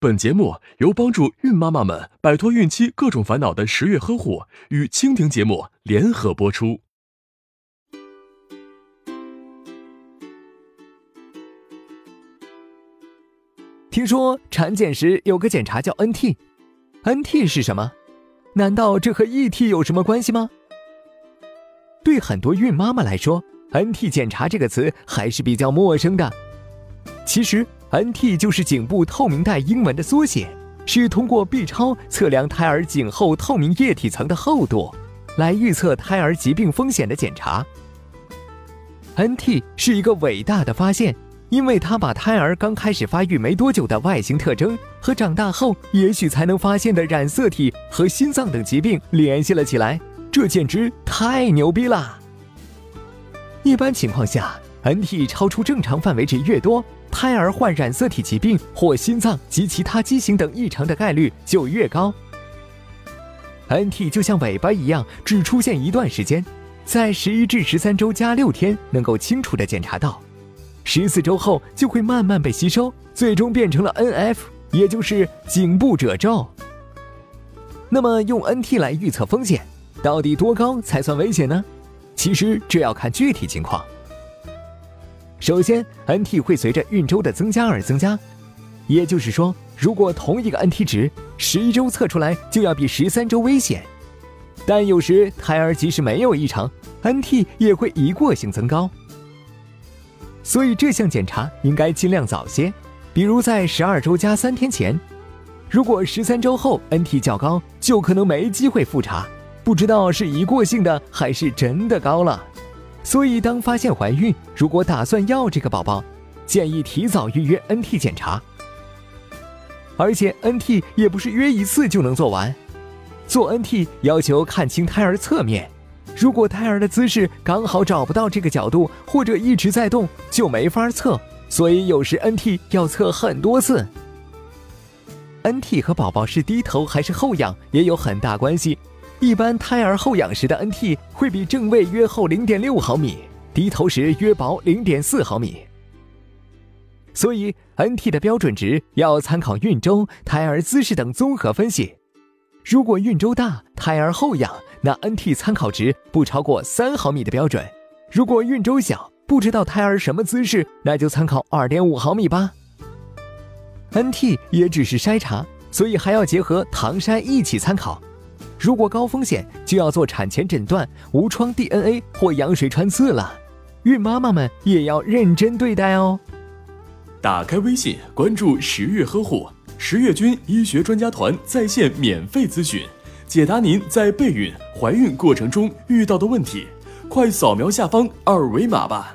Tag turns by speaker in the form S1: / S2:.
S1: 本节目由帮助孕妈妈们摆脱孕期各种烦恼的十月呵护与蜻蜓节目联合播出。
S2: 听说产检时有个检查叫 NT，NT 是什么？难道这和 ET 有什么关系吗？对很多孕妈妈来说，NT 检查这个词还是比较陌生的。其实。NT 就是颈部透明带英文的缩写，是通过 B 超测量胎儿颈后透明液体层的厚度，来预测胎儿疾病风险的检查。NT 是一个伟大的发现，因为它把胎儿刚开始发育没多久的外形特征和长大后也许才能发现的染色体和心脏等疾病联系了起来，这简直太牛逼了！一般情况下，NT 超出正常范围值越多。胎儿患染色体疾病或心脏及其他畸形等异常的概率就越高。NT 就像尾巴一样，只出现一段时间，在十一至十三周加六天能够清楚的检查到，十四周后就会慢慢被吸收，最终变成了 NF，也就是颈部褶皱。那么用 NT 来预测风险，到底多高才算危险呢？其实这要看具体情况。首先，NT 会随着孕周的增加而增加，也就是说，如果同一个 NT 值十一周测出来就要比十三周危险，但有时胎儿即使没有异常，NT 也会一过性增高。所以这项检查应该尽量早些，比如在十二周加三天前。如果十三周后 NT 较高，就可能没机会复查，不知道是一过性的还是真的高了。所以，当发现怀孕，如果打算要这个宝宝，建议提早预约 NT 检查。而且，NT 也不是约一次就能做完，做 NT 要求看清胎儿侧面，如果胎儿的姿势刚好找不到这个角度，或者一直在动，就没法测。所以，有时 NT 要测很多次。NT 和宝宝是低头还是后仰也有很大关系。一般胎儿后仰时的 NT 会比正位约厚零点六毫米，低头时约薄零点四毫米。所以 NT 的标准值要参考孕周、胎儿姿势等综合分析。如果孕周大，胎儿后仰，那 NT 参考值不超过三毫米的标准；如果孕周小，不知道胎儿什么姿势，那就参考二点五毫米吧。NT 也只是筛查，所以还要结合唐筛一起参考。如果高风险，就要做产前诊断、无创 DNA 或羊水穿刺了。孕妈妈们也要认真对待哦。
S1: 打开微信，关注十月呵护，十月军医学专家团在线免费咨询，解答您在备孕、怀孕过程中遇到的问题。快扫描下方二维码吧。